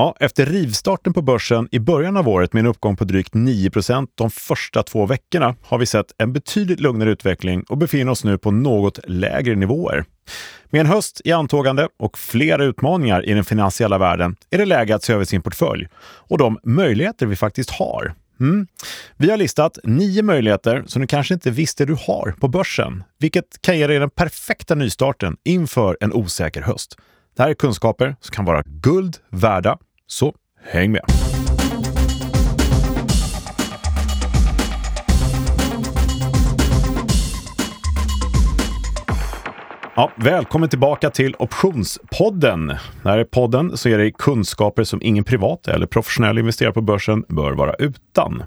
Ja, efter rivstarten på börsen i början av året med en uppgång på drygt 9% de första två veckorna har vi sett en betydligt lugnare utveckling och befinner oss nu på något lägre nivåer. Med en höst i antågande och flera utmaningar i den finansiella världen är det läge att se över sin portfölj och de möjligheter vi faktiskt har. Mm. Vi har listat nio möjligheter som du kanske inte visste du har på börsen, vilket kan ge dig den perfekta nystarten inför en osäker höst. Det här är kunskaper som kan vara guld värda, så häng med! Ja, välkommen tillbaka till Optionspodden. Det här är podden som ger dig kunskaper som ingen privat eller professionell investerare på börsen bör vara utan.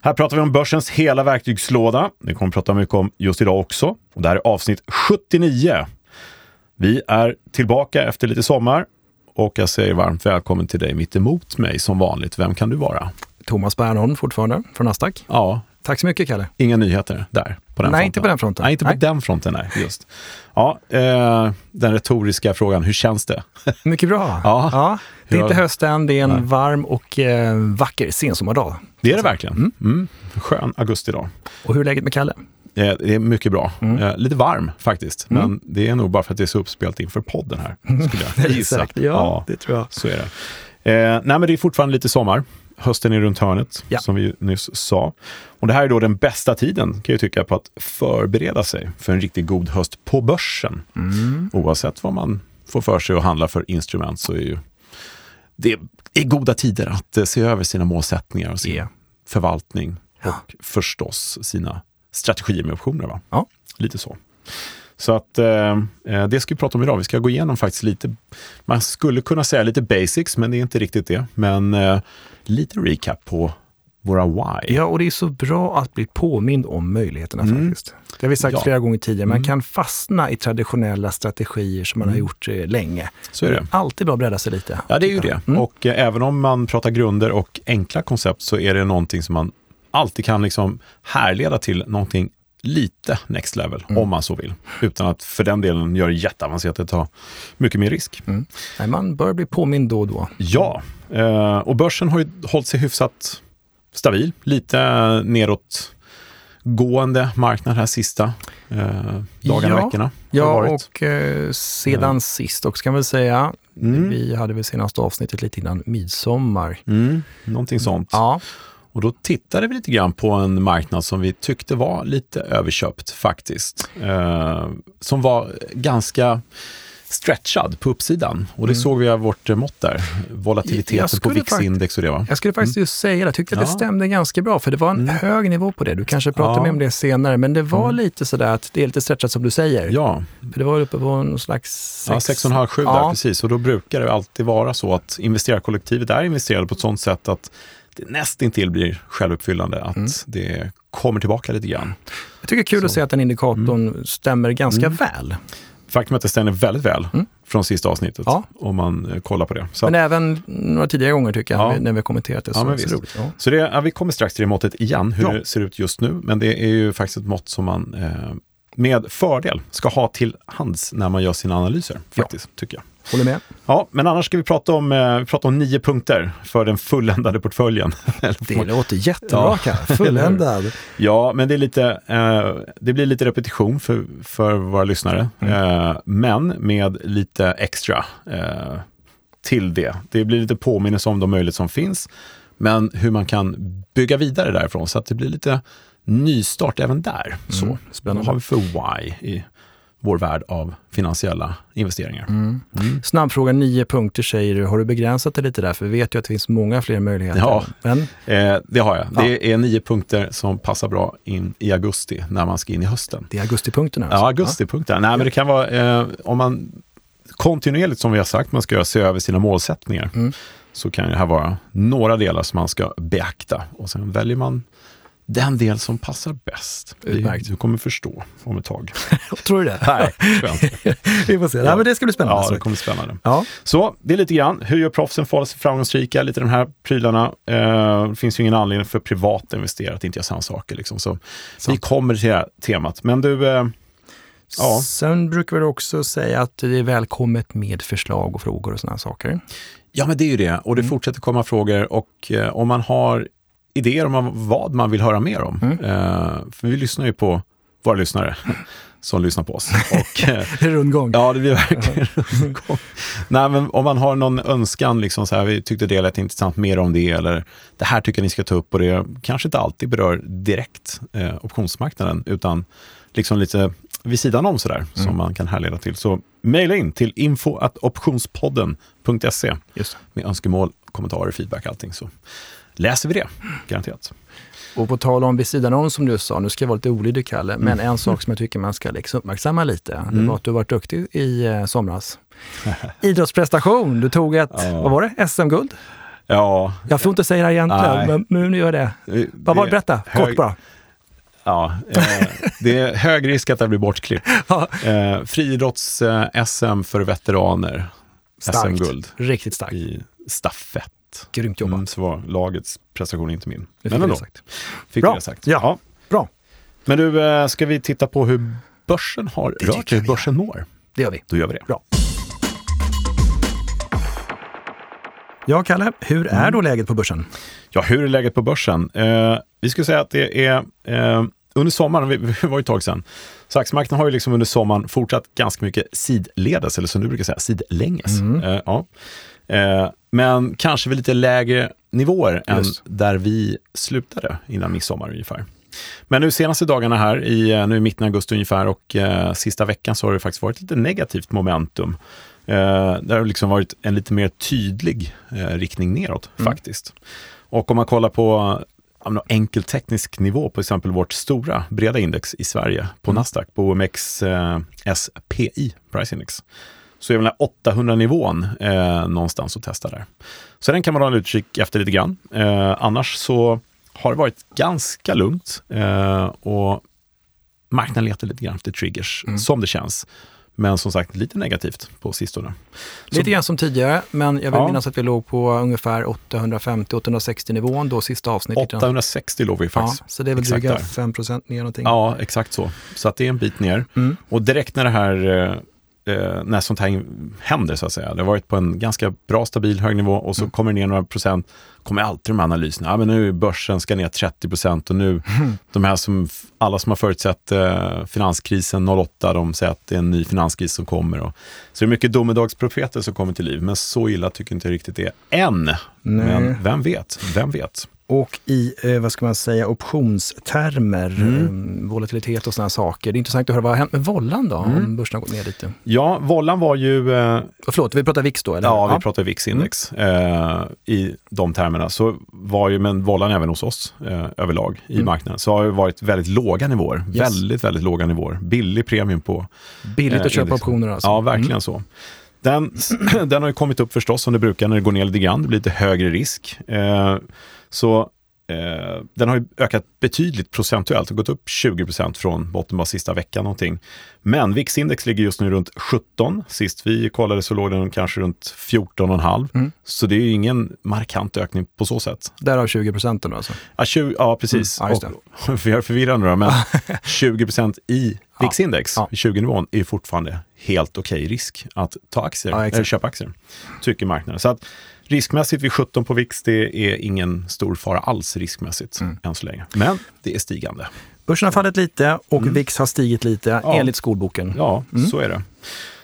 Här pratar vi om börsens hela verktygslåda. Det kommer vi prata mycket om just idag också. Och det här är avsnitt 79. Vi är tillbaka efter lite sommar och jag säger varmt välkommen till dig mitt emot mig som vanligt. Vem kan du vara? Thomas Bernholm fortfarande från Nasdaq. Ja. Tack så mycket Kalle. Inga nyheter där? På den nej, fronten. inte på den fronten. Nej, inte på nej. den fronten. Nej, just. Ja, eh, den retoriska frågan, hur känns det? Mycket bra. Ja. ja det är inte höst än, det är en nej. varm och eh, vacker sensommardag. Det är det verkligen. Mm. Mm. Skön augustidag. Och hur är läget med Kalle? Eh, det är mycket bra. Mm. Eh, lite varm faktiskt, mm. men det är nog bara för att det är så uppspelt inför podden här. Skulle jag gissa. ja, ja, det tror jag. Så är det. Eh, nej, men det är fortfarande lite sommar. Hösten är runt hörnet, ja. som vi nyss sa. Och det här är då den bästa tiden, kan jag tycka, på att förbereda sig för en riktigt god höst på börsen. Mm. Oavsett vad man får för sig att handla för instrument så är ju det är goda tider att eh, se över sina målsättningar och sin yeah. förvaltning och ja. förstås sina strategier med optioner. Va? Ja. Lite så. Så att eh, eh, det ska vi prata om idag. Vi ska gå igenom faktiskt lite, man skulle kunna säga lite basics, men det är inte riktigt det. Men eh, lite recap på våra why. Ja, och det är så bra att bli påmind om möjligheterna mm. faktiskt. Det har vi sagt ja. flera gånger tidigare. Man mm. kan fastna i traditionella strategier som man mm. har gjort eh, länge. Så är det. Alltid bra att bredda sig lite. Ja, det är ju det. Mm. Och eh, även om man pratar grunder och enkla koncept så är det någonting som man alltid kan liksom härleda till någonting lite next level, mm. om man så vill. Utan att för den delen göra det jätteavancerat, det tar mycket mer risk. Mm. Nej, man bör bli påmind då och då. Ja, eh, och börsen har ju hållit sig hyfsat stabil. Lite neråt gående marknad här sista eh, dagarna, ja, veckorna. Ja, och eh, sedan ja. sist också kan vi säga. Mm. Vi hade väl senaste avsnittet lite innan midsommar. Mm, någonting sånt. Ja. Och då tittade vi lite grann på en marknad som vi tyckte var lite överköpt faktiskt. Eh, som var ganska stretchad på uppsidan. Och det mm. såg vi av vårt mått där, volatiliteten på VIX-index och det va? Jag skulle faktiskt mm. just säga det, jag tyckte att det stämde ganska bra, för det var en mm. hög nivå på det. Du kanske pratar ja. mer om det senare, men det var mm. lite sådär att det är lite stretchat som du säger. Ja. För det var uppe på någon slags... Ja, 6,5-7 ja. där precis. Och då brukar det alltid vara så att investerarkollektivet är investerade på ett sådant sätt att det nästintill blir självuppfyllande, att mm. det kommer tillbaka lite grann. Jag tycker det är kul så. att se att den indikatorn mm. stämmer ganska mm. väl. Faktum är att det stämmer väldigt väl mm. från sista avsnittet, ja. om man eh, kollar på det. Så. Men även några tidigare gånger tycker jag, ja. när vi har kommenterat det. Så, ja, så, roligt. Ja. så det, vi kommer strax till det måttet igen, hur det ser ut just nu. Men det är ju faktiskt ett mått som man eh, med fördel ska ha till hands när man gör sina analyser, faktiskt, tycker jag. Håller med. Ja, men annars ska vi prata om, eh, vi prata om nio punkter för den fulländade portföljen. det låter jättebra, ja. Fulländad. ja, men det, är lite, eh, det blir lite repetition för, för våra lyssnare. Mm. Eh, men med lite extra eh, till det. Det blir lite påminnelse om de möjligheter som finns, men hur man kan bygga vidare därifrån så att det blir lite nystart även där. Mm. Så, spännande. Vad har vi för why i vår värld av finansiella investeringar. Mm. Mm. Snabbfråga, nio punkter säger du. Har du begränsat det lite där? För vi vet ju att det finns många fler möjligheter. Ja, Men... eh, det har jag. Ja. Det är nio punkter som passar bra in i augusti när man ska in i hösten. Det är augustipunkterna? Alltså. Ja, augustipunkterna. Ja. Nej, men det kan vara eh, om man kontinuerligt, som vi har sagt, man ska se över sina målsättningar. Mm. Så kan det här vara några delar som man ska beakta. Och sen väljer man den del som passar bäst. Utmärkt. Du kommer förstå om ett tag. tror du det? Nej, Vi får se. Ja. men det ska bli spännande. Ja, det kommer bli spännande. Ja. Så det är lite grann, hur gör proffsen för sig framgångsrika? Lite de här prylarna. Eh, det finns ju ingen anledning för privata investerare att inte göra samma saker. Liksom. Så vi kommer till det här temat. Men du, eh, Ja. Sen brukar vi också säga att det är välkommet med förslag och frågor och sådana saker. Ja, men det är ju det. Och det mm. fortsätter komma frågor och eh, om man har idéer om vad man vill höra mer om. Mm. Eh, för vi lyssnar ju på våra lyssnare som lyssnar på oss. Och, eh, det är rundgång. Ja, det blir verkligen rundgång. Nej, men om man har någon önskan, liksom så här, vi tyckte det lät intressant, mer om det, eller det här tycker jag ni ska ta upp och det kanske inte alltid berör direkt eh, optionsmarknaden, utan liksom lite vid sidan om sådär, mm. som man kan härleda till. Så mejla in till info.optionspodden.se med önskemål, kommentarer, feedback, allting. Så läser vi det, garanterat. Och på tal om vid sidan om som du sa, nu ska jag vara lite olydig Kalle, men mm. en sak som jag tycker man ska liksom uppmärksamma lite, mm. det var att du varit duktig i eh, somras. Idrottsprestation, du tog ett, ja. vad var det, SM-guld? Ja. Jag får inte säga det egentligen, men nu gör jag det. det vad var det? Berätta, hög... kort bara. Ja, eh, det är hög risk att det blir bortklippt. ja. eh, Friidrotts-SM eh, för veteraner. SM-guld. Riktigt starkt. I stafett. Grymt jobbat. Mm, så var lagets prestation inte min. Det Men ändå. Sagt. Fick Bra. det sagt. Ja. ja. Bra. Men du, eh, ska vi titta på hur börsen har rört sig, hur börsen mår? Det gör vi. Då gör vi det. Bra. Ja, Kalle, hur är mm. då läget på börsen? Ja, hur är läget på börsen? Eh, vi skulle säga att det är eh, under sommaren, vi, vi var ju ett tag sedan, så aktiemarknaden har ju liksom under sommaren fortsatt ganska mycket sidledes, eller som du brukar säga, sidlänges. Mm. Eh, ja. Eh, men kanske vid lite lägre nivåer Just. än där vi slutade innan midsommar ungefär. Men nu senaste dagarna här, i, eh, nu i mitten av augusti ungefär och eh, sista veckan så har det faktiskt varit lite negativt momentum. Eh, det har liksom varit en lite mer tydlig eh, riktning neråt mm. faktiskt. Och om man kollar på ja, enkel teknisk nivå på exempel vårt stora breda index i Sverige på mm. Nasdaq, på OMX eh, SPI Price Index, så är väl 800-nivån eh, någonstans att testa där. Så den kan man hålla utkik efter lite grann. Eh, annars så har det varit ganska lugnt eh, och marknaden letar lite grann efter triggers, mm. som det känns. Men som sagt, lite negativt på sistone. Lite så, grann som tidigare, men jag vill ja. minnas att vi låg på ungefär 850-860 nivån då sista avsnittet. 860 låg vi faktiskt. Ja, så det är väl dryga 5 ner någonting. Ja, exakt så. Så att det är en bit ner. Mm. Och direkt när det här eh, när sånt här händer så att säga. Det har varit på en ganska bra stabil hög nivå och så mm. kommer det ner några procent, kommer alltid de här analyserna. Ja, men nu börsen ska ner 30 procent och nu, mm. de här som, alla som har förutsett eh, finanskrisen 08, de säger att det är en ny finanskris som kommer. Och, så det är mycket domedagsprofeter som kommer till liv, men så illa tycker inte jag riktigt det är än. Nej. Men vem vet, vem vet? Och i, eh, vad ska man säga, optionstermer, mm. eh, volatilitet och sådana saker. Det är intressant att höra vad har hänt med Vollan då, mm. om börsen har gått ner lite? Ja, Vollan var ju... Eh, Förlåt, vi pratar VIX då? Eller? Ja, vi pratar VIX-index mm. eh, i de termerna. Så var ju, men Vollan även hos oss eh, överlag i mm. marknaden, så har det varit väldigt låga nivåer. Yes. Väldigt, väldigt låga nivåer. Billig premium på... Billigt att eh, köpa optioner alltså? Ja, verkligen mm. så. Den, den har ju kommit upp förstås som det brukar när det går ner lite grann. Det blir lite högre risk. Så eh, den har ökat betydligt procentuellt och gått upp 20% från botten bara sista veckan någonting. Men VIX-index ligger just nu runt 17. Sist vi kollade så låg den kanske runt 14,5. Mm. Så det är ingen markant ökning på så sätt. Därav 20 procenten alltså? Ja, 20, ja precis. Mm. Ja, och, vi är förvirrande då, men 20% i VIX-index, ja. 20-nivån, är fortfarande helt okej okay risk att ta aktier, ja, eller köpa aktier, tycker marknaden. Så att riskmässigt vid 17 på VIX, det är ingen stor fara alls riskmässigt mm. än så länge. Men det är stigande. Börsen har fallit lite och mm. VIX har stigit lite ja. enligt skolboken. Ja, mm. så är det.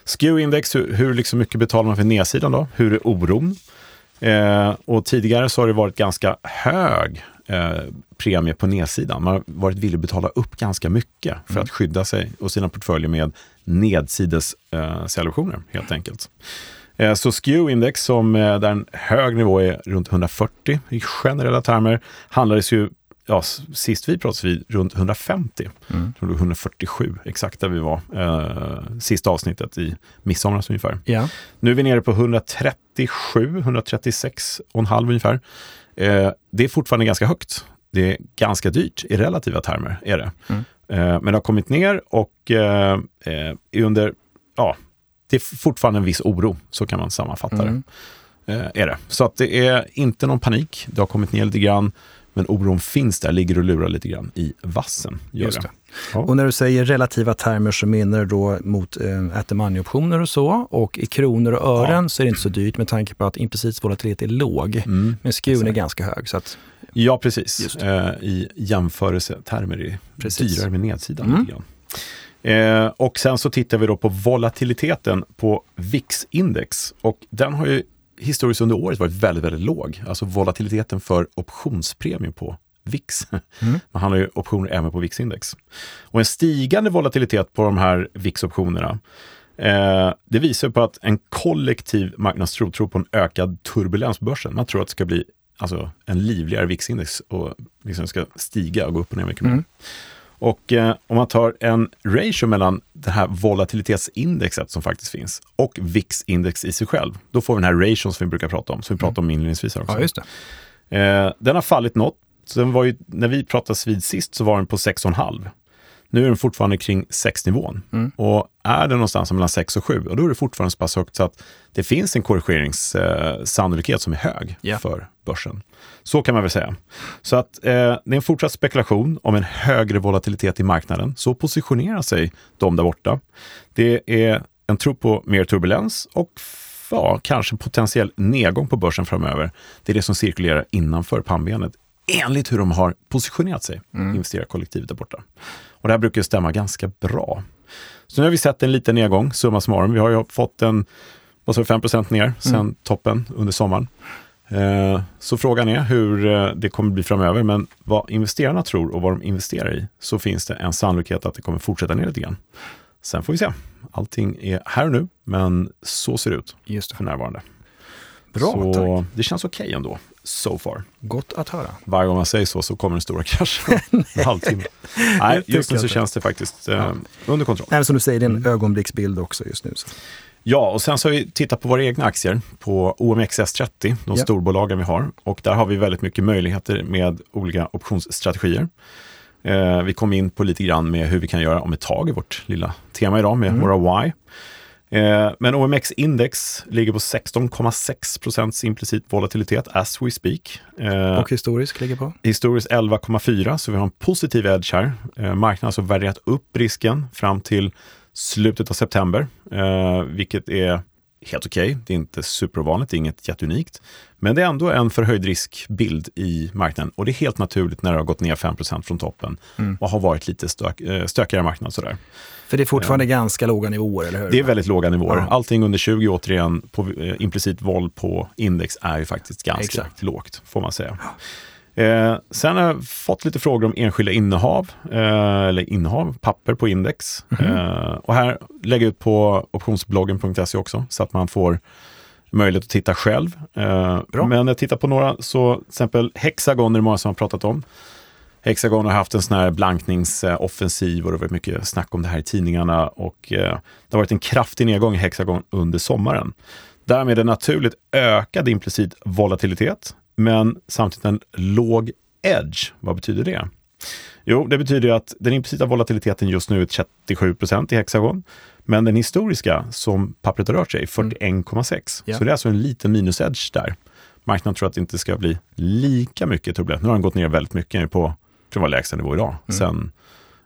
SKEW-index, hur, hur liksom mycket betalar man för nedsidan då? Hur är oron? Eh, och tidigare så har det varit ganska hög eh, premie på nedsidan. Man har varit villig att betala upp ganska mycket för mm. att skydda sig och sina portföljer med nedsides eh, helt enkelt. Eh, så SKEW-index, som eh, där en hög nivå är runt 140 i generella termer, handlades ju ja, sist vi pratade vid runt 150. Mm. 147, exakt där vi var eh, sista avsnittet i midsomras ungefär. Ja. Nu är vi nere på 137, 136 och en halv ungefär. Eh, det är fortfarande ganska högt. Det är ganska dyrt i relativa termer, är det. Mm. Eh, men det har kommit ner och eh, är under, ja, det är fortfarande en viss oro, så kan man sammanfatta mm. det. Eh, är det. Så att det är inte någon panik. Det har kommit ner lite grann. Men oron finns där, ligger och lurar lite grann i vassen. Gör Just det. Ja. Och när du säger relativa termer så menar du då mot eh, at optioner och så. Och i kronor och ören ja. så är det inte så dyrt med tanke på att implicit volatilitet är låg. Mm, men skun är ganska hög. Så att, ja, precis. Eh, I jämförelsetermer är det dyrare med nedsidan. Mm. Eh, och sen så tittar vi då på volatiliteten på VIX-index. Och den har ju historiskt under året varit väldigt, väldigt låg. Alltså volatiliteten för optionspremium på VIX. Mm. Man handlar ju optioner även på VIX-index. Och en stigande volatilitet på de här VIX-optionerna eh, det visar på att en kollektiv marknadstro tror på en ökad turbulens på börsen. Man tror att det ska bli alltså, en livligare VIX-index och liksom ska stiga och gå upp och ner mycket mer. Mm. Och eh, om man tar en ratio mellan det här volatilitetsindexet som faktiskt finns och VIX-index i sig själv, då får vi den här ration som vi brukar prata om, som vi pratade om inledningsvis. Också. Ja, just det. Eh, den har fallit något. Den var ju, när vi pratade vid sist så var den på 6,5. Nu är den fortfarande kring 6-nivån. Mm. Och är den någonstans mellan 6 och 7, och då är det fortfarande så pass högt så att det finns en korrigeringssannolikhet som är hög yeah. för börsen. Så kan man väl säga. Så att eh, det är en fortsatt spekulation om en högre volatilitet i marknaden. Så positionerar sig de där borta. Det är en tro på mer turbulens och ja, kanske potentiell nedgång på börsen framöver. Det är det som cirkulerar innanför pannbenet enligt hur de har positionerat sig, mm. investerarkollektivet där borta. Och det här brukar stämma ganska bra. Så nu har vi sett en liten nedgång, summa summarum. Vi har ju fått en vad sa 5% ner sen mm. toppen under sommaren. Eh, så frågan är hur eh, det kommer bli framöver, men vad investerarna tror och vad de investerar i, så finns det en sannolikhet att det kommer fortsätta ner lite grann. Sen får vi se. Allting är här och nu, men så ser det ut Just det. för närvarande. Bra, så tack. det känns okej okay ändå, so far. Gott att höra. Varje gång man säger så, så kommer den stora kraschen. en halvtimme. Nej, just nu så känns det faktiskt eh, under kontroll. Nej, som du säger, det är en mm. ögonblicksbild också just nu. Så. Ja, och sen så har vi tittat på våra egna aktier på OMXS30, de ja. storbolagen vi har. Och där har vi väldigt mycket möjligheter med olika optionsstrategier. Eh, vi kom in på lite grann med hur vi kan göra om ett tag i vårt lilla tema idag med mm. våra Y. Eh, men OMX index ligger på 16,6 procents implicit volatilitet as we speak. Eh, och historisk ligger på? Historiskt 11,4 så vi har en positiv edge här. Eh, marknaden har alltså värderat upp risken fram till slutet av september, vilket är helt okej. Okay. Det är inte supervanligt, det är inget jätteunikt. Men det är ändå en förhöjd riskbild i marknaden och det är helt naturligt när det har gått ner 5% från toppen mm. och har varit lite stök, eh, stökigare marknad. Sådär. För det är fortfarande ja. ganska låga nivåer, eller hur? Det är väldigt låga nivåer. Ja. Allting under 20 återigen, på eh, implicit våld på index är ju faktiskt ganska Exakt. lågt, får man säga. Ja. Eh, sen har jag fått lite frågor om enskilda innehav, eh, eller innehav, papper på index. Mm -hmm. eh, och här lägger jag ut på optionsbloggen.se också, så att man får möjlighet att titta själv. Eh, men jag tittar på några, så till exempel Hexagon är det många som har pratat om. Hexagon har haft en sån här blankningsoffensiv och det har varit mycket snack om det här i tidningarna och eh, det har varit en kraftig nedgång i Hexagon under sommaren. Därmed en naturligt ökad implicit volatilitet men samtidigt en låg edge. Vad betyder det? Jo, det betyder att den implicita volatiliteten just nu är 37 procent i Hexagon. Men den historiska, som pappret har rört sig, är 41,6. Mm. Yeah. Så det är alltså en liten minus-edge där. Marknaden tror att det inte ska bli lika mycket turbulent. Nu har den gått ner väldigt mycket på, tror var lägsta nivå idag, mm. sen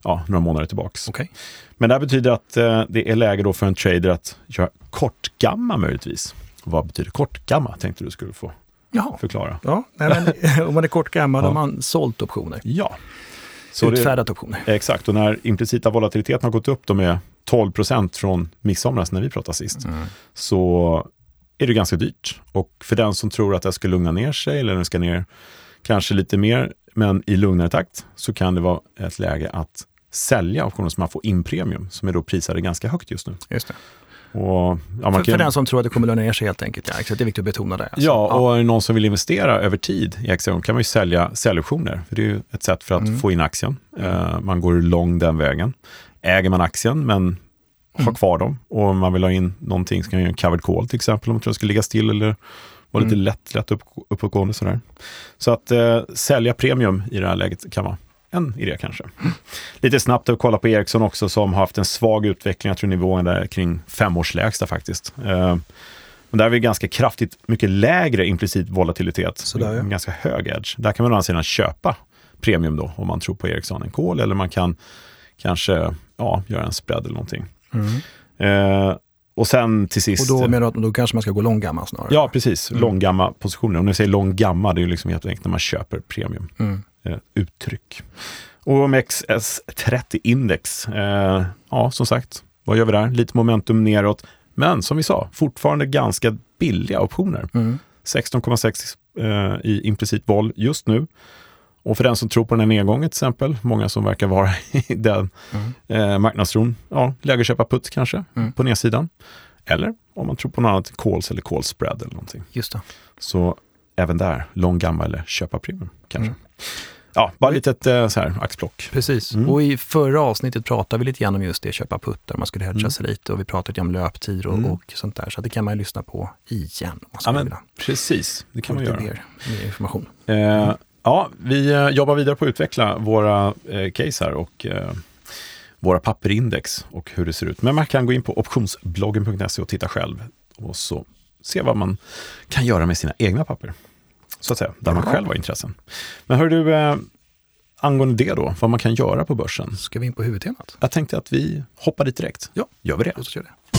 ja, några månader tillbaks. Okay. Men det här betyder att eh, det är läge då för en trader att göra kortgamma möjligtvis. vad betyder kortgamma, tänkte du skulle få Jaha. förklara. Ja, nej, men, om man är kort gammal ja. har man sålt optioner. Ja. Så Utfärdat det, optioner. Exakt, och när implicita volatiliteten har gått upp då med 12 procent från midsomras när vi pratade sist, mm. så är det ganska dyrt. Och för den som tror att det ska lugna ner sig eller den ska ner kanske lite mer, men i lugnare takt, så kan det vara ett läge att sälja optioner som man får in premium, som är då prisade ganska högt just nu. Just det. Och, ja, för, kan... för, den som tror att det kommer lugna ner sig helt enkelt. Ja, exakt, det är viktigt att betona det. Alltså. Ja, och ja. någon som vill investera över tid i aktier kan man ju sälja säljoptioner. För det är ju ett sätt för att mm. få in aktien. Uh, man går lång den vägen. Äger man aktien men mm. har kvar dem och man vill ha in någonting, så kan man göra en covered call till exempel om man tror att det ska ligga still eller vara lite mm. lätt, lätt upp, uppåtgående. Sådär. Så att uh, sälja premium i det här läget kan vara en idé kanske. Lite snabbt att kolla på Ericsson också som har haft en svag utveckling. Jag tror nivån är kring femårslägsta faktiskt. Eh, Och där är vi ganska kraftigt mycket lägre implicit volatilitet. Sådär, ja. Ganska hög edge. Där kan man å andra sidan köpa premium då, om man tror på Ericsson en kol, eller man kan kanske ja, göra en spread eller någonting. Eh, och sen till sist... Och då menar du att då kanske man ska gå långgamma snarare? Ja, precis. Mm. Långgamma positioner. När jag säger långgamma, det är ju liksom helt enkelt när man köper premium. Mm. Eh, uttryck. OMXS30 index. Eh, ja, som sagt, vad gör vi där? Lite momentum neråt. Men som vi sa, fortfarande ganska billiga optioner. Mm. 16,6 eh, i implicit vol just nu. Och för den som tror på den här nedgången till exempel, många som verkar vara i den Mm. eh, marknadstron, ja, läge att köpa putt kanske Mm. på nedsidan. Eller om man tror på något annat, calls eller call spread eller någonting. Just det. Så även där, lång gamma eller köpa premium kanske. Mm. Ja, bara ett eh, så här, axplock. Precis. Mm. Och i förra avsnittet pratade vi lite grann om just det, köpa puttar, man skulle hedga Mm. sig lite och vi pratade lite om löptid och, Mm. och sånt där. Så det kan man lyssna på igen Ja, men, precis, det kan man göra. mer, mer information. Eh, ja, vi eh, jobbar vidare på att utveckla våra eh, case här och eh, våra papperindex och hur det ser ut. Men man kan gå in på optionsbloggen.se och titta själv och så se vad man kan göra med sina egna papper. Så att säga, där man Ja. själv har intressen. Men hör du, eh, angående det då, vad man kan göra på börsen. Ska vi in på huvudtemat? Jag tänkte att vi hoppar dit direkt. Ja. Gör vi det? Låt oss göra det.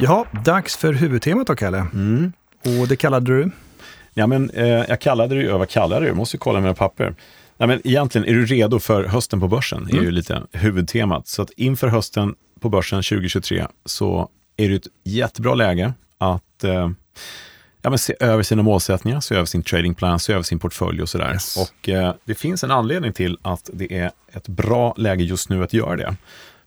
Jaha, dags för huvudtemat då, Kalle. Mm. Och det kallade du? Ja, men, eh, jag kallade det ju, vad kallade det? Jag måste ju kolla mina papper. Nej, men egentligen, är du redo för hösten på börsen? är Mm. ju lite huvudtemat. Så att inför hösten på börsen 2023 så är det ett jättebra läge att eh, ja, men se över sina målsättningar, se över sin tradingplan, se över sin portfölj och sådär. Yes. Och eh, det finns en anledning till att det är ett bra läge just nu att göra det.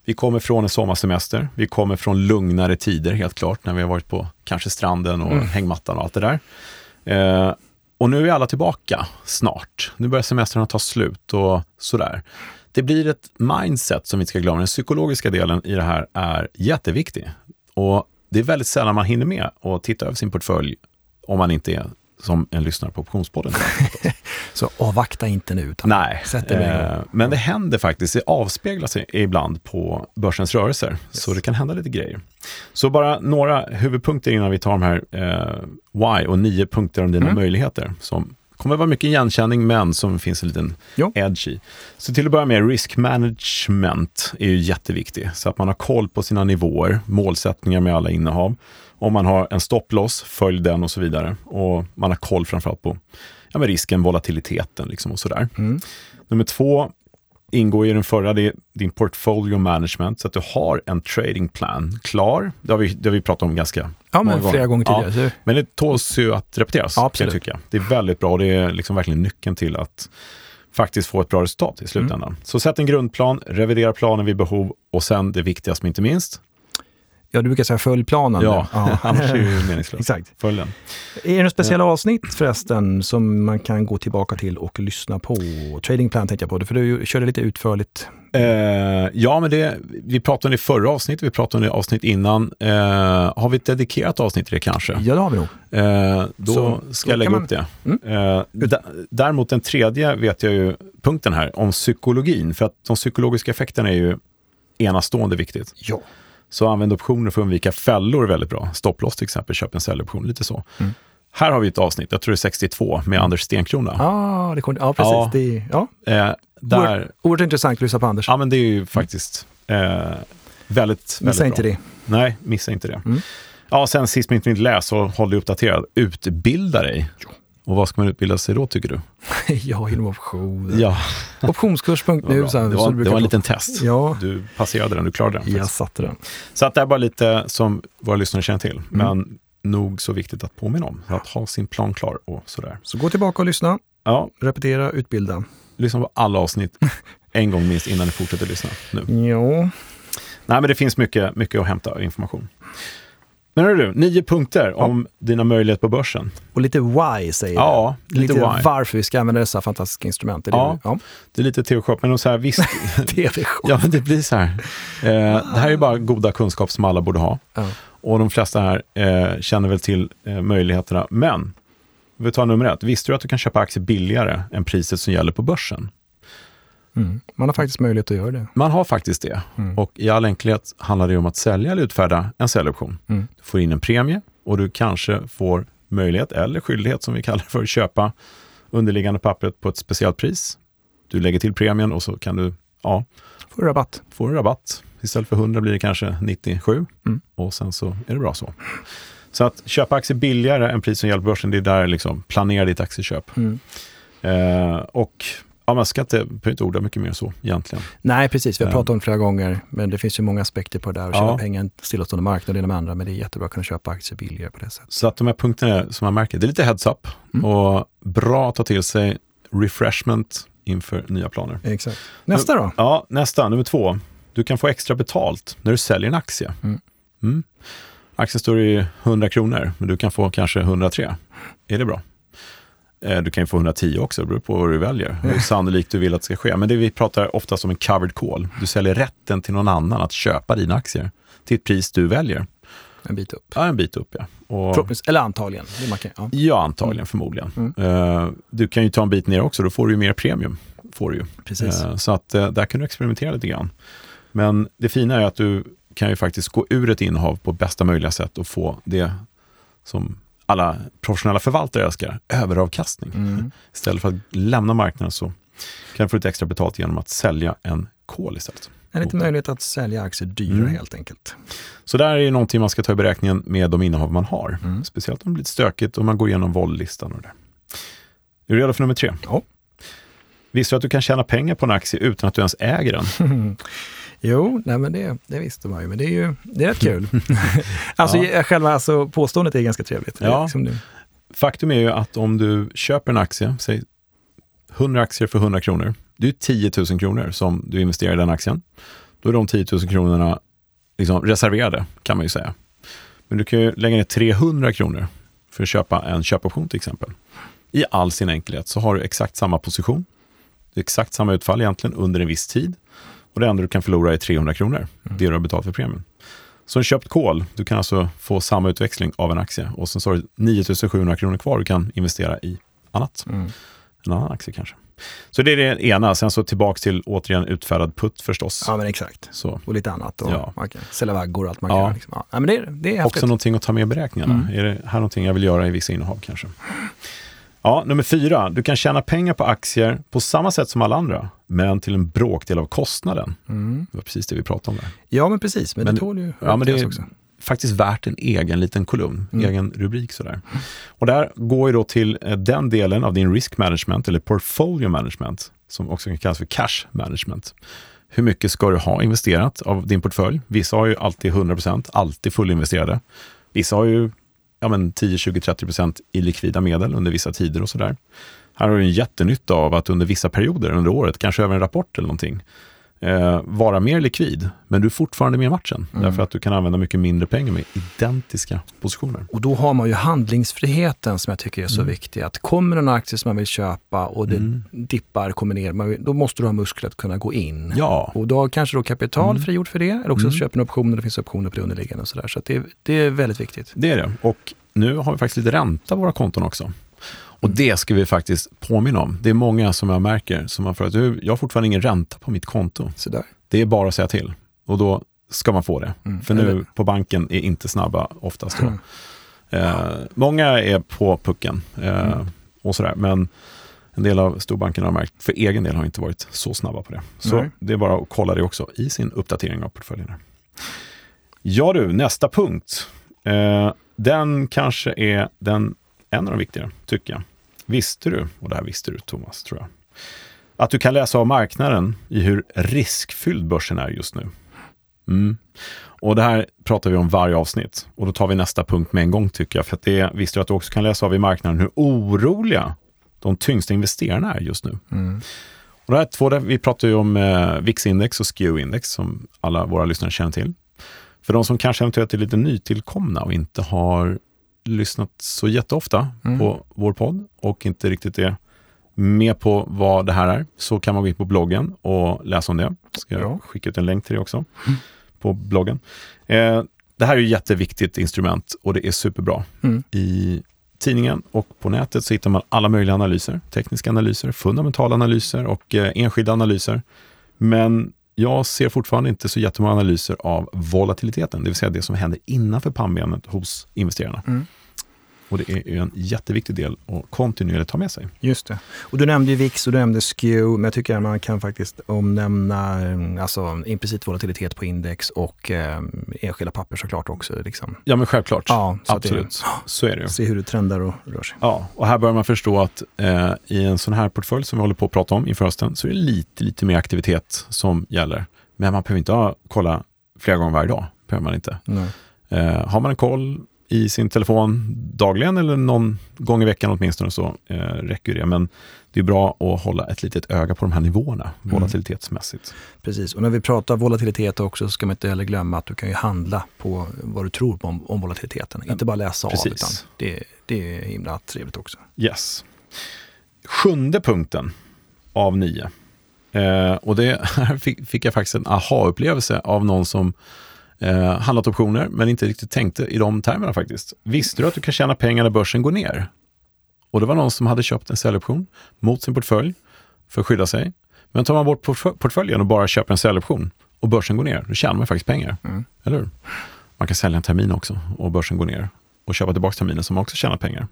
Vi kommer från en sommarsemester, vi kommer från lugnare tider helt klart, när vi har varit på kanske stranden och Mm. hängmattan och allt det där. Eh, och nu är alla tillbaka snart. Nu börjar semestrarna ta slut och sådär. Det blir ett mindset som vi inte ska glömma. Den psykologiska delen i det här är jätteviktig. Och det är väldigt sällan man hinner med att titta över sin portfölj om man inte är som en lyssnare på Optionspodden. Så avvakta inte nu. Utan Nej, Sätt dig eh, men det händer faktiskt. Det avspeglar sig ibland på börsens rörelser. Så det kan hända lite grejer. Så bara några huvudpunkter innan vi tar de här eh, why och nio punkter om dina Mm. möjligheter. Som kommer vara mycket igenkänning, men som finns en liten Jo. edge i. Så till att börja med, risk management är ju jätteviktig. Så att man har koll på sina nivåer, målsättningar med alla innehav. Om man har en stopploss, följ den och så vidare. Och man har koll framförallt på ja, risken, volatiliteten liksom och sådär. Mm. Nummer två ingår i den förra, det är din portfolio management, så att du har en trading plan klar. Det har vi, det har vi pratat om ganska Ja, många men flera gånger Ja, tidigare. Så- men det tåls ju att repeteras, Ja, kan absolut. jag tycka. Det är väldigt bra och det är liksom verkligen nyckeln till att faktiskt få ett bra resultat i slutändan. Mm. Så sätt en grundplan, revidera planen vid behov och sen det viktigaste men inte minst, Ja, du brukar säga följ planen. ja, annars är det ju meningslöst. Exakt. Följ den. Är det några speciella avsnitt förresten som man kan gå tillbaka till och lyssna på? Trading plan tänkte jag på, för du körde lite utförligt. Eh, ja, men det, vi pratade om det i förra avsnittet, vi pratade om det i avsnitt innan. Eh, har vi ett dedikerat avsnitt till det kanske? Ja, det har vi nog. Eh, då Så, ska jag lägga kan upp det. Mm. Eh, däremot den tredje vet jag ju, punkten här, om psykologin. För att de psykologiska effekterna är ju enastående viktigt. Ja. Så använd optioner för att undvika fällor är väldigt bra. Stopploss till exempel, köp en säljoption, lite så. Mm. Här har vi ett avsnitt, jag tror det är 62, med Anders Stenkrona. Ah, det kom, ja, precis. Ja. Det, ja. Eh, där, Oerhört, oerhört intressant att lyssna på Anders. ja men det är ju faktiskt eh, väldigt, väldigt Missa bra. inte det. Nej, missa inte det. Mm. Ja, sen sist men inte minst, läs och håll dig uppdaterad. Utbilda dig. Och vad ska man utbilda sig då tycker du? ja, inom optioner. Ja, Optionskurs.nu. det var, bra. det var, det var en liten test. Ja, Du passerade den, du klarade den. jag faktiskt. satte den. Så att det är bara lite som våra lyssnare känner till. Mm. Men nog så viktigt att påminna om. Att ha sin plan klar och sådär. Så gå tillbaka och lyssna, Ja, repetera, utbilda. lyssna på alla avsnitt en gång minst innan ni fortsätter lyssna nu. Ja, Nej, men det finns mycket, mycket att hämta information. Men hörru du, nio punkter om dina möjligheter på börsen. och lite why säger Ja, det. lite why. varför vi ska använda dessa fantastiska instrument. Är det Ja. du- ja. Det är lite TV-shop, men så här, visst, TV-show. ja, men det blir så här. Eh, det här är bara goda kunskap som alla borde ha. Ja. Och de flesta här eh, känner väl till eh, möjligheterna. Men, vi tar nummer ett. Visste du att du kan köpa aktier billigare än priset som gäller på börsen? Mm. Man har faktiskt möjlighet att göra det. Man har faktiskt det. Mm. Och i all enkelhet handlar det om att sälja eller utfärda en säljoption. Mm. Du får in en premie och du kanske får möjlighet, eller skyldighet som vi kallar det för, att köpa underliggande pappret på ett speciellt pris. Du lägger till premien och så kan du, ja. Får du rabatt. Får du rabatt. Istället för 100 blir det kanske 97 mm. och sen så är det bra så. Så att köpa aktier billigare än pris som gäller börsen, det är där liksom planera ditt aktieköp. Mm. Eh, och Ja, man ska inte, behöver inte orda mycket mer så egentligen. Nej, precis. Vi har pratat om det flera gånger, men det finns ju många aspekter på det där. Att tjäna ja. pengar stillastående marknad det med andra, men det är jättebra att kunna köpa aktier billigare på det sättet. Så att de här punkterna som man märker, det är lite heads-up mm. och bra att ta till sig refreshment inför nya planer. Exakt. Nästa då? Ja, nästa, nummer två. Du kan få extra betalt när du säljer en aktie. Mm. Mm. Aktien står i 100 kronor, men du kan få kanske 103. Är det bra? Eh, du kan ju få 110 också, det beror på vad du väljer. Hur sannolikt du vill att det ska ske. Men det vi pratar oftast om en covered call. Du säljer rätten till någon annan att köpa dina aktier till ett pris du väljer. En bit upp. Ja, en bit upp ja. Och, Eller antagligen. Kan, ja. ja. antagligen, mm. förmodligen. Mm. Uh, du kan ju ta en bit ner också, då får du ju mer premium. Får du ju. Precis. Uh, så att där kan du experimentera lite grann. Men det fina är att du kan ju faktiskt gå ur ett innehav på bästa möjliga sätt och få det som alla professionella förvaltare älskar, överavkastning. Mm. Istället för att lämna marknaden så kan du få lite extra betalt genom att sälja en kol istället. En liten möjlighet att sälja aktier dyrare mm. helt enkelt. Så där är någonting man ska ta i beräkningen med de innehav man har. Mm. Speciellt om det blir lite stökigt och man går igenom våldlistan och det. Är du redo för nummer tre? Ja. Visste du att du kan tjäna pengar på en aktie utan att du ens äger den? Jo, nej men det, det visste man ju, men det är ju det är rätt kul. alltså ja. själva alltså, påståendet är ganska trevligt. Ja. Liksom Faktum är ju att om du köper en aktie, säg 100 aktier för 100 kronor, det är 10 000 kronor som du investerar i den aktien. Då är de 10 000 kronorna liksom reserverade, kan man ju säga. Men du kan ju lägga ner 300 kronor för att köpa en köpoption till exempel. I all sin enkelhet så har du exakt samma position. Exakt samma utfall egentligen under en viss tid. Och det enda du kan förlora är 300 kronor, mm. det du har betalt för premien. Så en köpt kol, du kan alltså få samma utväxling av en aktie och sen så har du 9700 kronor kvar du kan investera i annat. Mm. En annan aktie kanske. Så det är det ena. Sen så tillbaks till återigen utfärdad putt förstås. Ja, men exakt. Så. Och lite annat. Och ja. man kan sälja vaggor och allt man ja. kan. Liksom. Ja, men det, det är Också någonting att ta med i beräkningarna. Mm. Är det här någonting jag vill göra i vissa innehav kanske? Ja, nummer fyra. Du kan tjäna pengar på aktier på samma sätt som alla andra, men till en bråkdel av kostnaden. Mm. Det var precis det vi pratade om där. Ja, men precis. Men, men det tål ju ja, men det är också. faktiskt värt en egen liten kolumn, mm. egen rubrik sådär. Och där går ju då till eh, den delen av din risk management, eller portfolio management, som också kan kallas för cash management. Hur mycket ska du ha investerat av din portfölj? Vissa har ju alltid 100%, alltid fullinvesterade. Vissa har ju ja, men 10, 20, 30 procent i likvida medel under vissa tider och sådär. Här har du en jättenytta av att under vissa perioder under året, kanske över en rapport eller någonting, eh, vara mer likvid, men du är fortfarande med i matchen. Mm. Därför att du kan använda mycket mindre pengar med identiska positioner. Och då har man ju handlingsfriheten som jag tycker är så mm. viktig. Att kommer en aktie som man vill köpa och det mm. dippar, kommer ner, då måste du ha muskler att kunna gå in. Ja. Och då har kanske då kapital mm. frigjort för det, eller också mm. köper en option och det finns optioner på det underliggande och sådär. Så, så det, det är väldigt viktigt. Det är det. Och nu har vi faktiskt lite ränta på våra konton också. Och det ska vi faktiskt påminna om. Det är många som jag märker som har frågat, jag har fortfarande ingen ränta på mitt konto. Så där. Det är bara att säga till och då ska man få det. Mm. För nu på banken är inte snabba oftast. Mm. Eh, många är på pucken eh, mm. och sådär, men en del av storbankerna har märkt, för egen del har inte varit så snabba på det. Så Nej. det är bara att kolla det också i sin uppdatering av portföljen. Ja du, nästa punkt. Eh, den kanske är den en av de viktigare, tycker jag. Visste du, och det här visste du Thomas, tror jag, att du kan läsa av marknaden i hur riskfylld börsen är just nu. Mm. Och det här pratar vi om varje avsnitt och då tar vi nästa punkt med en gång tycker jag. För att det visste du att du också kan läsa av i marknaden hur oroliga de tyngsta investerarna är just nu. Mm. Och det här två, vi pratar ju om eh, VIX-index och SKEW-index som alla våra lyssnare känner till. För de som kanske eventuellt är lite nytillkomna och inte har lyssnat så jätteofta mm. på vår podd och inte riktigt är med på vad det här är, så kan man gå in på bloggen och läsa om det. Ska jag skicka ut en länk till det också mm. på bloggen. Eh, det här är ett jätteviktigt instrument och det är superbra. Mm. I tidningen och på nätet så hittar man alla möjliga analyser. Tekniska analyser, fundamentala analyser och eh, enskilda analyser. Men jag ser fortfarande inte så jättemånga analyser av volatiliteten, det vill säga det som händer innanför pannbenet hos investerarna. Mm. Och det är en jätteviktig del att kontinuerligt ta med sig. Just det. Och du nämnde ju VIX och du nämnde SKEW, men jag tycker att man kan faktiskt omnämna alltså, implicit volatilitet på index och eh, enskilda papper såklart också. Liksom. Ja, men självklart. Ja, så Absolut. Det, så är det ju. Se hur det trendar och rör sig. Ja, och här bör man förstå att eh, i en sån här portfölj som vi håller på att prata om inför hösten, så är det lite, lite mer aktivitet som gäller. Men man behöver inte ha, kolla flera gånger varje dag. Behöver man inte. Eh, har man en koll i sin telefon dagligen eller någon gång i veckan åtminstone så eh, räcker det. Men det är bra att hålla ett litet öga på de här nivåerna mm. volatilitetsmässigt. Precis, och när vi pratar volatilitet också så ska man inte heller glömma att du kan ju handla på vad du tror om, om volatiliteten. Ja, inte bara läsa precis. av, utan det, det är himla trevligt också. Yes. Sjunde punkten av nio. Eh, och det här fick, fick jag faktiskt en aha-upplevelse av någon som eh, handlat optioner, men inte riktigt tänkte i de termerna faktiskt. Visste du att du kan tjäna pengar när börsen går ner? Och det var någon som hade köpt en säljoption mot sin portfölj för att skydda sig. Men tar man bort portföljen och bara köper en säljoption och börsen går ner, då tjänar man faktiskt pengar. Mm. Eller hur? Man kan sälja en termin också och börsen går ner och köpa tillbaka terminen som man också tjänar pengar.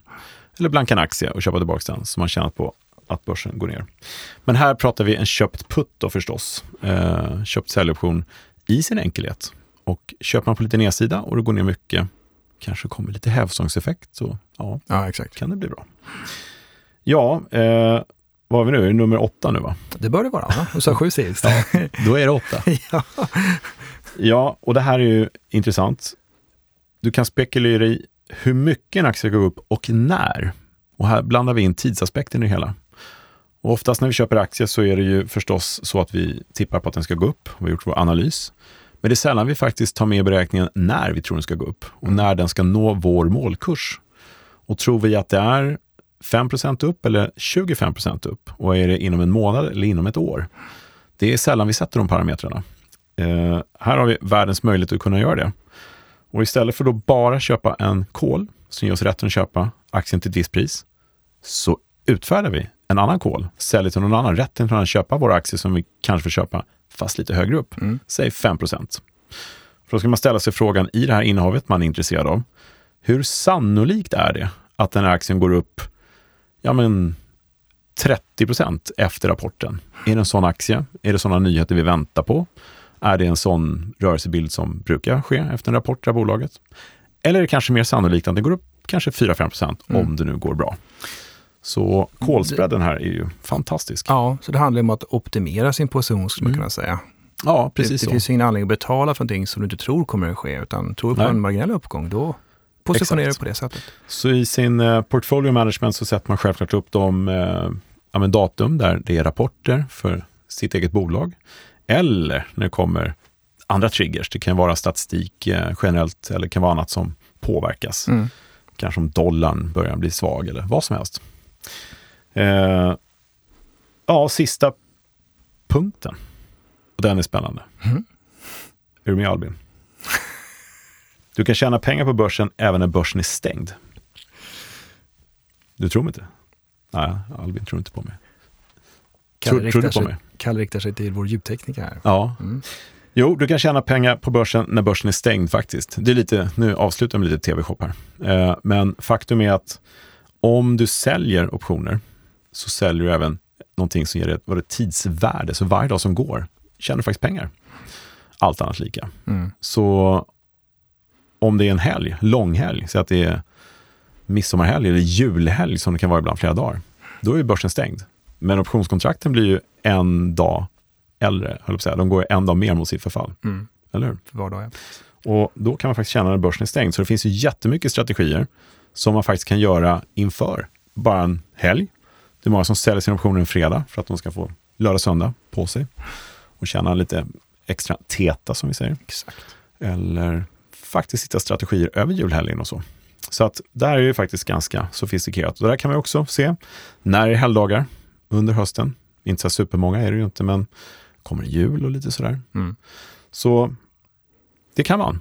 Eller blanka en aktie och köpa tillbaka den som man tjänat på att börsen går ner. Men här pratar vi en köpt putt då förstås. Eh, köpt säljoption i sin enkelhet. Och köper man på lite nedsida och det går ner mycket, kanske kommer lite hävstångseffekt, så ja, ja exakt. kan det bli bra. Ja, eh, vad har vi nu? Nummer åtta nu va? Det bör det vara, va? Och så sju sist. ja, då är det åtta. ja. ja, och det här är ju intressant. Du kan spekulera i hur mycket en aktie går upp och när. Och här blandar vi in tidsaspekten i det hela. Och oftast när vi köper aktier så är det ju förstås så att vi tippar på att den ska gå upp. Vi har gjort vår analys. Men det är sällan vi faktiskt tar med i beräkningen när vi tror den ska gå upp och när den ska nå vår målkurs. Och tror vi att det är 5% upp eller 25% upp och är det inom en månad eller inom ett år? Det är sällan vi sätter de parametrarna. Eh, här har vi världens möjlighet att kunna göra det. Och istället för att bara köpa en call som ger oss rätten att köpa aktien till ett visst pris, så utfärdar vi en annan call, säljer till någon annan rätten att köpa våra aktier som vi kanske får köpa fast lite högre upp. Mm. Säg 5 För då ska man ställa sig frågan i det här innehavet man är intresserad av. Hur sannolikt är det att den här aktien går upp ja, men 30% efter rapporten? Är det en sån aktie? Är det sådana nyheter vi väntar på? Är det en sån rörelsebild som brukar ske efter en rapport av bolaget? Eller är det kanske mer sannolikt att den går upp kanske 4-5 mm. om det nu går bra? Så kolspreaden här är ju fantastisk. Ja, så det handlar om att optimera sin position skulle man mm. kunna säga. Ja, precis Det, det finns ingen anledning att betala för någonting som du inte tror kommer att ske, utan tror du på Nej. en marginell uppgång, då positionerar du på det sättet. Så i sin eh, portfolio management så sätter man självklart upp de eh, ja, datum där det är rapporter för sitt eget bolag. Eller när det kommer andra triggers. Det kan vara statistik eh, generellt eller det kan vara annat som påverkas. Mm. Kanske om dollarn börjar bli svag eller vad som helst. Eh, ja, sista punkten. Och den är spännande. Mm. Är du med Albin? Du kan tjäna pengar på börsen även när börsen är stängd. Du tror mig inte? Nej, Albin tror inte på mig. Kalle tror, du på mig? Kalle riktar sig till vår ljudtekniker här. Ja. Mm. Jo, du kan tjäna pengar på börsen när börsen är stängd faktiskt. Det är lite, nu avslutar jag med lite tv-shop här. Eh, men faktum är att om du säljer optioner så säljer du även någonting som ger dig ett tidsvärde. Så varje dag som går tjänar du faktiskt pengar. Allt annat lika. Mm. Så om det är en helg, långhelg, så att det är midsommarhelg eller julhelg som det kan vara ibland flera dagar, då är börsen stängd. Men optionskontrakten blir ju en dag äldre, höll säga. De går en dag mer mot sitt förfall. Mm. Eller hur? För var dag, ja. Och då kan man faktiskt tjäna när börsen är stängd. Så det finns ju jättemycket strategier som man faktiskt kan göra inför bara en helg. Det är många som säljer sina optioner en fredag för att de ska få lördag, söndag på sig och tjäna lite extra teta som vi säger. Exakt. Eller faktiskt hitta strategier över julhelgen och så. Så att där är det faktiskt ganska sofistikerat. Och där kan man också se när det är helgdagar under hösten. Inte så supermånga är det ju inte, men kommer jul och lite sådär. Mm. Så det kan man.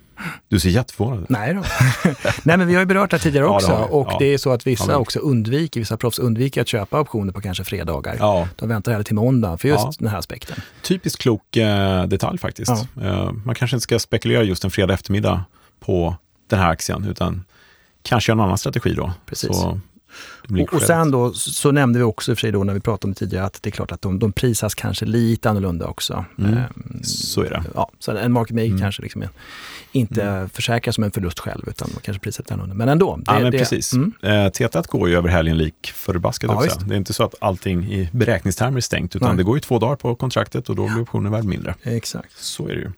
Du ser jätteförvånad ut. Nej då. Nej, men vi har ju berört det här tidigare Ja, det också. har vi. och Ja. det är så att vissa Ja, också undviker, vissa proffs undviker att köpa optioner på kanske fredagar. Ja, De väntar hellre till måndag för just Ja. den här aspekten. typiskt klok eh, detalj faktiskt. Eh, man kanske inte ska spekulera just en fredag eftermiddag på den här aktien, utan kanske en annan strategi då. Precis. Så det Och, och sen då så nämnde vi också i och för sig då när vi pratade om det tidigare att det är klart att de, de prisas kanske lite annorlunda också. Mm. Ehm, Så är det. Ja, så en market maker Mm. kanske liksom inte försäkrar som en förlust själv utan de kanske prisar lite annorlunda. Men ändå. Det, Ja, men det, precis. Mm, Eh, T1 går ju över helgen lik förbaskat Ja, också. Det är inte så att allting i beräkningstermer är stängt, utan Nej. det går ju två dagar på kontraktet och då blir optionen värd mindre. exakt. Så är det ju.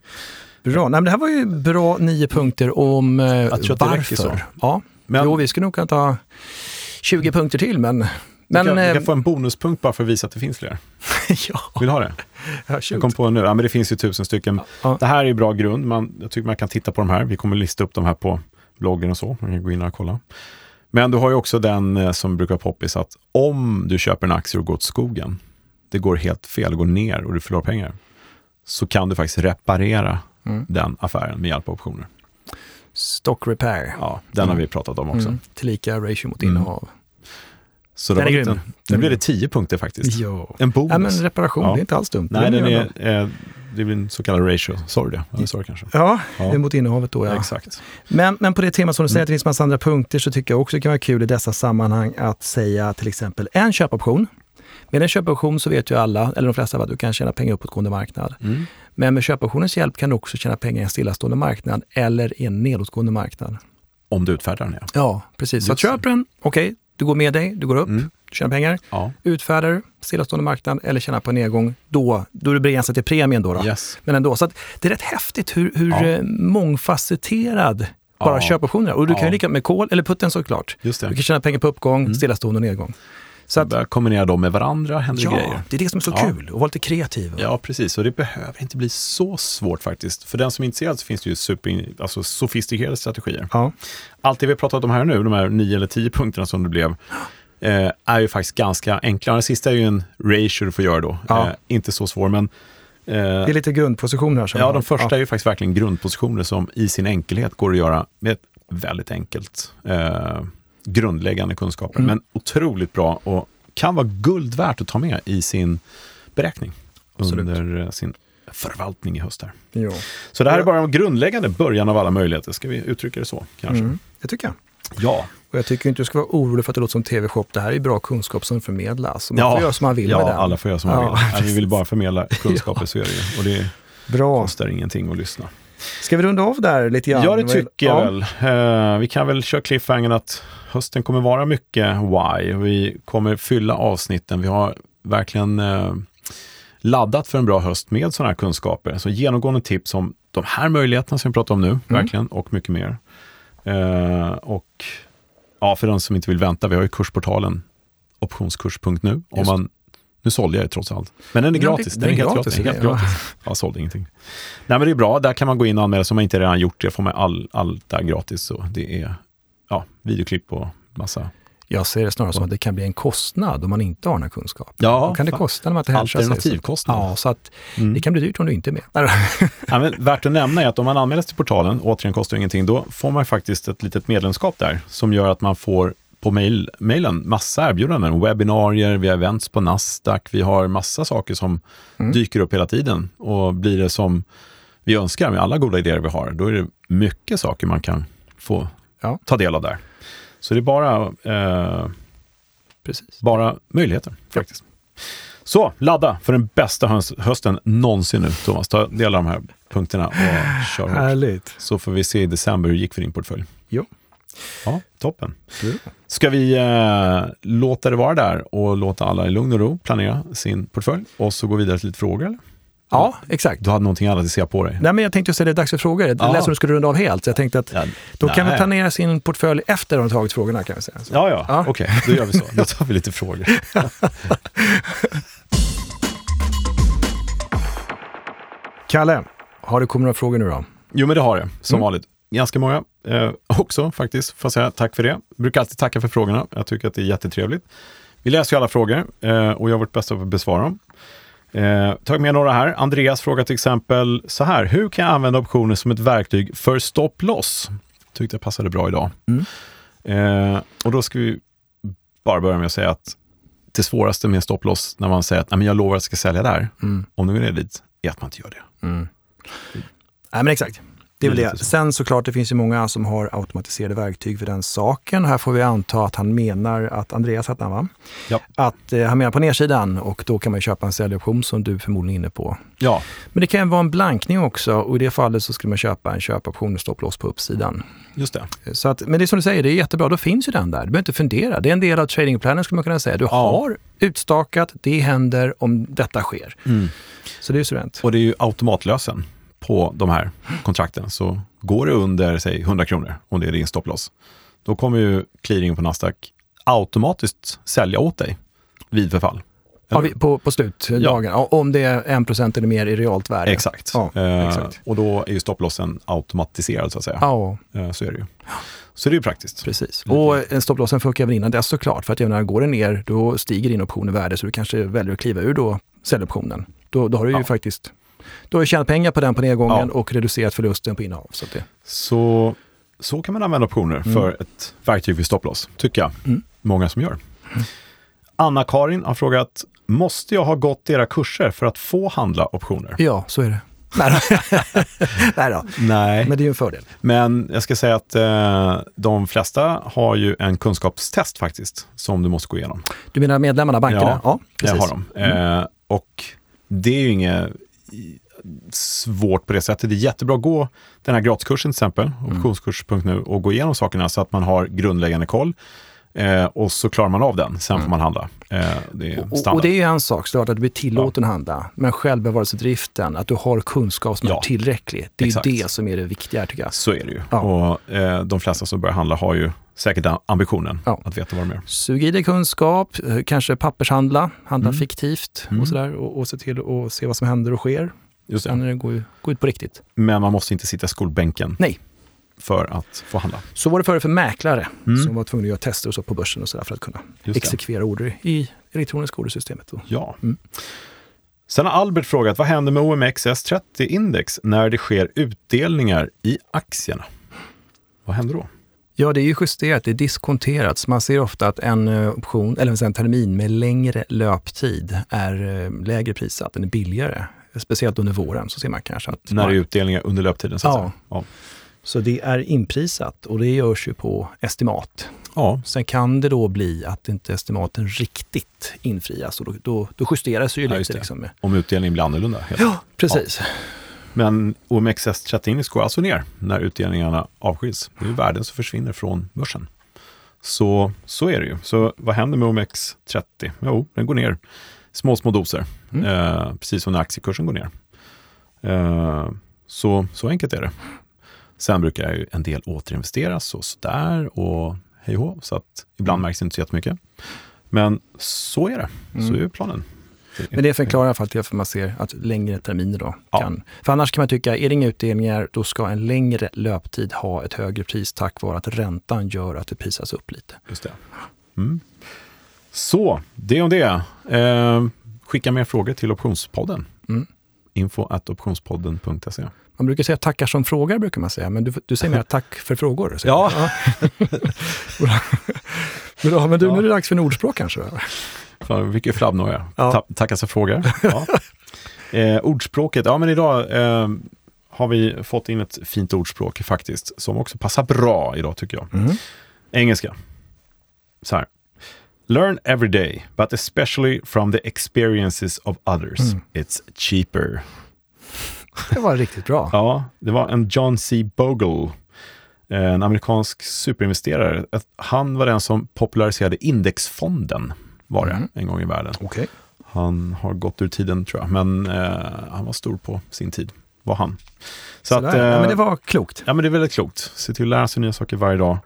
Bra. Nej, men det här var ju bra nio punkter om eh, varför. Ja, Men jo, vi skulle nog kunna ta 20 punkter till, men... men du, kan, du eh, kan få en bonuspunkt bara för att visa att det finns fler. ja, Vill du ha det? ja, Jag kom på nu, ja, men det finns ju tusen stycken. Ja. Det här är bra grund, man, jag tycker man kan titta på de här. Vi kommer lista upp de här på bloggen och så, man kan gå in och kolla. Men du har ju också den eh, som brukar poppis, att om du köper en aktie och går åt skogen, det går helt fel, går ner och du förlorar pengar, så kan du faktiskt reparera Mm. den affären med hjälp av optioner. Stock repair. Ja, den har Mm. vi pratat om också. Mm. Tillika ratio mot Mm. innehav. Så det Den är grym. Nu blir det tio punkter faktiskt. Ja. En bonus. ja, men reparation, Ja. det är inte alls dumt. Nej, den är, eh, det blir en så kallad ratio. Det? Ja, du kanske. Ja, Ja. mot innehavet då ja. Exakt. Men, men på det temat som du säger Mm. att det finns massa andra punkter så tycker jag också det kan vara kul i dessa sammanhang att säga till exempel en köpoption. Med en köpoption så vet ju alla, eller de flesta, att du kan tjäna pengar uppåtgående marknad. Mm. Men med köpoptionens hjälp kan du också tjäna pengar i en stillastående marknad eller i en nedåtgående marknad. Om du utfärdar den, ja. Ja, precis. Så Just köper den, okej, du går med dig, du går upp, Mm. du tjänar pengar. ja. Utfärdar, stillastående marknad eller tjänar på nedgång, då, då är det begränsat till premien då. då. Yes. Men ändå, så att det är rätt häftigt hur, hur Ja. eh, mångfacetterad bara Ja. köpoptioner. Och du kan Ja. ju lika med kol eller putten såklart. Du kan tjäna pengar på uppgång, Mm. stillastående och nedgång. Så att, Börja kombinera dem med varandra händer ja, grejer. det är det som är så Ja. kul, att vara lite kreativ. Ja, precis. Och det behöver inte bli så svårt faktiskt. För den som är intresserad så finns det ju super, alltså sofistikerade strategier. Ja. Allt det vi har pratat om här nu, de här nio eller tio punkterna som det blev, eh, är ju faktiskt ganska enkla. Den sista är ju en ratio du får göra då. Ja. Eh, inte så svår, men eh, Det är lite grundpositioner här. Ja, de första är ju faktiskt verkligen grundpositioner som i sin enkelhet går att göra med ett väldigt enkelt eh, grundläggande kunskaper. Mm. Men otroligt bra och kan vara guld värt att ta med i sin beräkning Absolut. under eh, sin förvaltning i höst. Här. Ja. Så det här är Ja. bara en grundläggande början av alla möjligheter. Ska vi uttrycka det så kanske? Mm, det tycker jag. Ja, Och jag tycker inte du ska vara orolig för att det låter som TV-shop. Det här är bra kunskap som förmedlas. Man får göra som man vill ja med den. alla får göra som man Ja, vill. Nej, vi vill bara förmedla kunskaper, så är det ju. Och det Bra. kostar ingenting att lyssna. Ska vi runda av där lite grann? Ja, det tycker jag Ja. väl. Eh, vi kan väl köra cliffhangern att hösten kommer vara mycket why. Vi kommer fylla avsnitten. Vi har verkligen eh, laddat för en bra höst med sådana här kunskaper. Så genomgående tips om de här möjligheterna som vi pratar om nu, verkligen, och mycket mer. Eh, och ja, för de som inte vill vänta, vi har ju kursportalen optionskurs.nu. Om man, nu sålde jag ju trots allt. Men den är gratis. Den är helt gratis, gratis. Helt ja. gratis. Jag sålde ingenting. Nej men det är bra, där kan man gå in och anmäla sig om man inte redan gjort det. får man all, allt där gratis. Så det är ja, videoklipp och massa. Jag ser det snarare som att det kan bli en kostnad om man inte har den här kunskapen. Ja, Då kan det kosta när man inte hänvisar sig. Alternativkostnad. Ja, så att Mm. det kan bli dyrt om du inte är med. Ja, men värt att nämna är att om man anmäler sig till portalen, återigen kostar ingenting, då får man faktiskt ett litet medlemskap där som gör att man får på mail, mailen massa erbjudanden, webbinarier, vi har events på Nasdaq, vi har massa saker som Mm. dyker upp hela tiden. Och blir det som vi önskar med alla goda idéer vi har, då är det mycket saker man kan få Ja. ta del av där. Så det är bara, eh, Precis. bara möjligheter faktiskt. Så, ladda för den bästa höst, hösten någonsin nu, Thomas. Ta del av de här punkterna och kör hårt. Härligt. Så får vi se i december hur det gick för din portfölj. Jo. Ja, toppen. Ska vi eh, låta det vara där och låta alla i lugn och ro planera sin portfölj och så gå vidare till lite frågor? Eller? Ja, exakt. Du hade någonting annat att se på dig? Nej, men jag tänkte just säga det är dags för frågor. Det lät som du skulle runda av helt, så jag tänkte att Ja, då kan vi nej. planera sin portfölj efter att de tagit frågorna kan vi säga. Så. Ja, ja, Ja. okej, då gör vi så. Då tar vi lite frågor. Kalle, har det kommit några frågor nu då? Jo, men det har det, som Mm. vanligt. Ganska många eh, också faktiskt, får jag säga. Tack för det. Brukar alltid tacka för frågorna. Jag tycker att det är jättetrevligt. Vi läser ju alla frågor eh, och gör vårt bästa för att besvara dem. Eh, tagit med några här. Andreas frågar till exempel så här. Hur kan jag använda optioner som ett verktyg för stop loss? Tyckte jag passade bra idag. Mm. Eh, och då ska vi bara börja med att säga att det svåraste med stop loss när man säger att Nej, men jag lovar att jag ska sälja där, Mm. om du går ner dit, är att man inte gör det. Mm. Nej men exakt. Det är väl Det. Sen såklart, det finns ju många som har automatiserade verktyg för den saken. Här får vi anta att han menar att Andreas hette han va? Ja. Att eh, han menar på nedsidan och då kan man köpa en säljoption som du förmodligen är inne på. Ja, Men det kan ju vara en blankning också och i det fallet så skulle man köpa en köpoption och stopploss på uppsidan. just det. Så att, men det är som du säger, det är jättebra. Då finns ju den där. Du behöver inte fundera. Det är en del av tradingplanen skulle man kunna säga. Du har utstakat, det händer om detta sker. Så det är ju suveränt. Och det är ju automatlösen på de här kontrakten. Så går det under, säg 100 kronor, om det är din stopploss, då kommer ju clearingen på Nasdaq automatiskt sälja åt dig vid förfall. Ja, på, på slutdagen, ja. om det är 1% eller mer i realt värde. Exakt. Ja, Eh, exakt. Och då är ju stopplossen automatiserad så att säga. Ja, Eh, så är det ju. Så det är ju praktiskt. precis. Och en stopplossen funkar även innan dess såklart. För att menar, går det ner, då stiger din option i värde. Så du kanske väljer att kliva ur då säljoptionen. Då, då har du ju faktiskt då har du tjänat pengar på den på nedgången Ja. och reducerat förlusten på innehav. Så det, Så, så kan man använda optioner för ett verktyg vid stopploss, tycker jag. Mm. Många som gör. Anna-Karin har frågat, måste jag ha gått era kurser för att få handla optioner? ja, så är det. Nej då. Nej då. Nej, Men det är ju en fördel. men jag ska säga att eh, de flesta har ju en kunskapstest faktiskt, som du måste gå igenom. Du menar medlemmarna, bankerna? Ja, ja Det precis. har de. Eh, och det är ju inget svårt på det sättet. Det är jättebra att gå den här gratiskursen till exempel, Mm. optionskurs.nu, och gå igenom sakerna så att man har grundläggande koll. Eh, och så klarar man av den, sen får man handla. Eh, det Mm. Och, och det är ju en sak, såklart att du blir tillåten att handla. Men självbevarelsedriften, att du har kunskap som Ja, är tillräcklig. Det är exakt. ju det som är det viktiga tycker jag. Så är det ju. Ja. Och eh, de flesta som börjar handla har ju säkert ambitionen Ja. att veta vad de gör. Sug i dig kunskap, eh, kanske pappershandla, handla Mm. fiktivt Mm. och sådär. Och, och se till att se vad som händer och sker. Just Sen det. det går, går ut på riktigt. Men man måste inte sitta i skolbänken Nej. för att få handla. Så var det förr för mäklare Mm. som var tvungna att göra tester och så på börsen och sådär för att kunna Just det. exekvera order i elektroniska ordersystemet. Ja. Mm. Sen har Albert frågat, vad händer med OMXS30-index när det sker utdelningar i aktierna? Vad händer då? Ja, det är ju justerat, det är diskonterat. Så man ser ofta att en eh, option, eller en termin med längre löptid är eh, lägre prissatt, den är billigare. Speciellt under våren så ser man kanske att... När det är utdelningar under löptiden? Så Ja. Ja. Så det är inprisat och det görs ju på estimat. ja, Sen kan det då bli att inte estimaten riktigt infrias och då, då, då justeras ju Ja, lite. Liksom. om utdelningen blir annorlunda. helt. Ja, precis. Men OMXS30-index går alltså ner när utdelningarna avskiljs. Det är värden som försvinner från börsen. Så, så är det ju. Så vad händer med OMX30? Jo, den går ner små, små doser. Mm. Eh, precis som när aktiekursen går ner. Eh, så, så enkelt är det. Sen brukar ju en del återinvesteras och sådär och hej Så att ibland märks det inte så jättemycket. Men så är det. Så Mm. är planen. Men det förklarar i alla fall till varför man ser att längre terminer då Ja. kan... För annars kan man tycka, är det inga utdelningar, då ska en längre löptid ha ett högre pris tack vare att räntan gör att det prisas upp lite. Just det. Mm. Så, det om det. Eh, skicka mer frågor till Optionspodden. Mm. Info at optionspodden.se. Man brukar säga tackar som frågar, brukar man säga, men du, du säger mer tack för frågor. Ja. du. Bra. Men du, Ja. nu är det dags för ordspråk kanske? Fan, vilken flabbnoja. Ja. Ta- Tacka så frågar. Ja. Eh, ordspråket, ja men idag eh, har vi fått in ett fint ordspråk faktiskt, som också passar bra idag tycker jag. Mm. Engelska. Så här. Learn every day, but especially from the experiences of others. Mm. It's cheaper. Det var riktigt bra. Ja, det var en John C. Bogle, en amerikansk superinvesterare. Han var den som populariserade indexfonden, var det, Mm. en gång i världen. Okej. Han har gått ur tiden tror jag, men eh, han var stor på sin tid, var han. Så Sådär. att, eh, ja, men det var klokt. ja, men det är väldigt klokt. Se till att lära sig nya saker varje dag,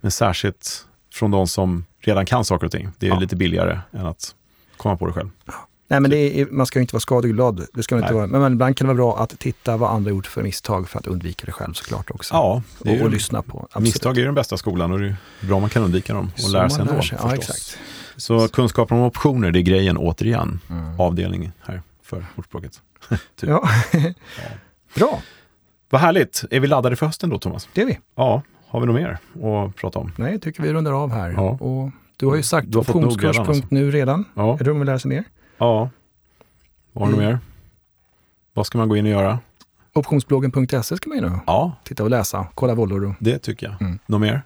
men särskilt från de som redan kan saker och ting. Det är Ja. lite billigare än att komma på det själv. Nej, men det är, man ska ju inte vara skadeglad. Det ska man inte vara. Men ibland kan det vara bra att titta vad andra gjort för misstag för att undvika det själv såklart också. Ja, och, ju, och lyssna på. Absolut. misstag är den bästa skolan och det är bra om man kan undvika dem och Så lära sig ändå. sig. Ja, exakt. Så kunskapen om optioner, det är grejen återigen. Mm. Avdelning här för ordspråket. typ. ja. Bra. Vad härligt. Är vi laddade för hösten då, Thomas? Det är vi. Ja. Har vi något mer att prata om? Nej, jag tycker vi rundar av här. Ja. Och du har ju sagt optionskurs.nu redan. redan. Ja. Är det om att lära sig mer? Ja. Vad har du mm. mer? Vad ska man gå in och göra? Optionsbloggen.se ska man ju nu ja. titta och läsa, kolla vållor. Det tycker jag. Mm. Något mer?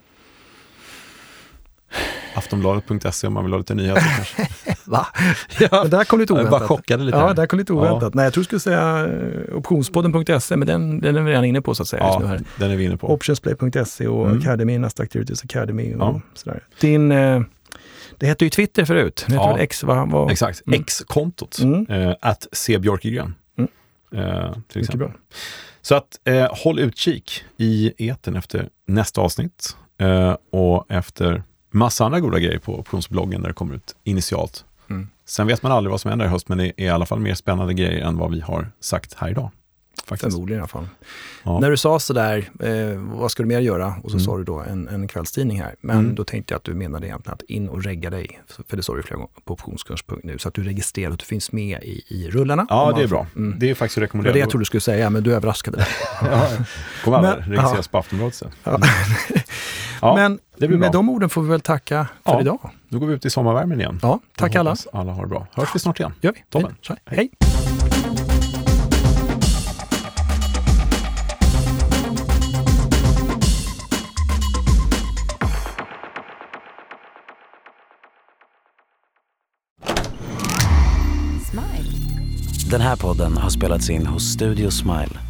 Aftonbladet.se om man vill ha lite nyheter kanske. Va? Ja. Men där kom lite oväntat. Jag bara chockade lite. Ja, där kom lite oväntat. Ja. Nej, jag tror du skulle säga eh, optionspodden.se, men den, den är vi redan inne på så att säga. Ja, här. den är vi inne på. Optionsplay.se och mm. Academy, Nasdaq Activities Academy och ja. sådär. Din, eh, det hette ju Twitter förut. Det ja. X, vad, vad? Exakt, mm. X-kontot. Mm. Uh, att C. Björkegren. Mm. Uh, till exempel. Så att uh, håll utkik i eten efter nästa avsnitt och efter massa andra goda grejer på optionsbloggen där det kommer ut initialt. Mm. Sen vet man aldrig vad som händer i höst, men det är i alla fall mer spännande grejer än vad vi har sagt här idag. Faktiskt. Förmodligen i alla fall. Ja. När du sa sådär, eh, vad ska du mer göra? Och så mm. sa du då en, en kvällstidning här. Men mm. då tänkte jag att du menade egentligen att in och regga dig. För det står ju flera gånger på optionskurs.nu. Så att du registrerar att du finns med i, i rullarna. Ja, det är bra. Mm. Det är faktiskt rekommenderat. Det var det jag trodde du skulle säga, men du överraskade mig. ja, kommer aldrig registreras ja. på Aftonbladet sen. Ja. ja, men med de orden får vi väl tacka för ja. idag. Då går vi ut i sommarvärmen igen. Ja, tack alla. alla har det bra. Hörs vi snart igen. gör vi. Toppen. Hej. Hej. Den här podden har spelats in hos Studio Smile.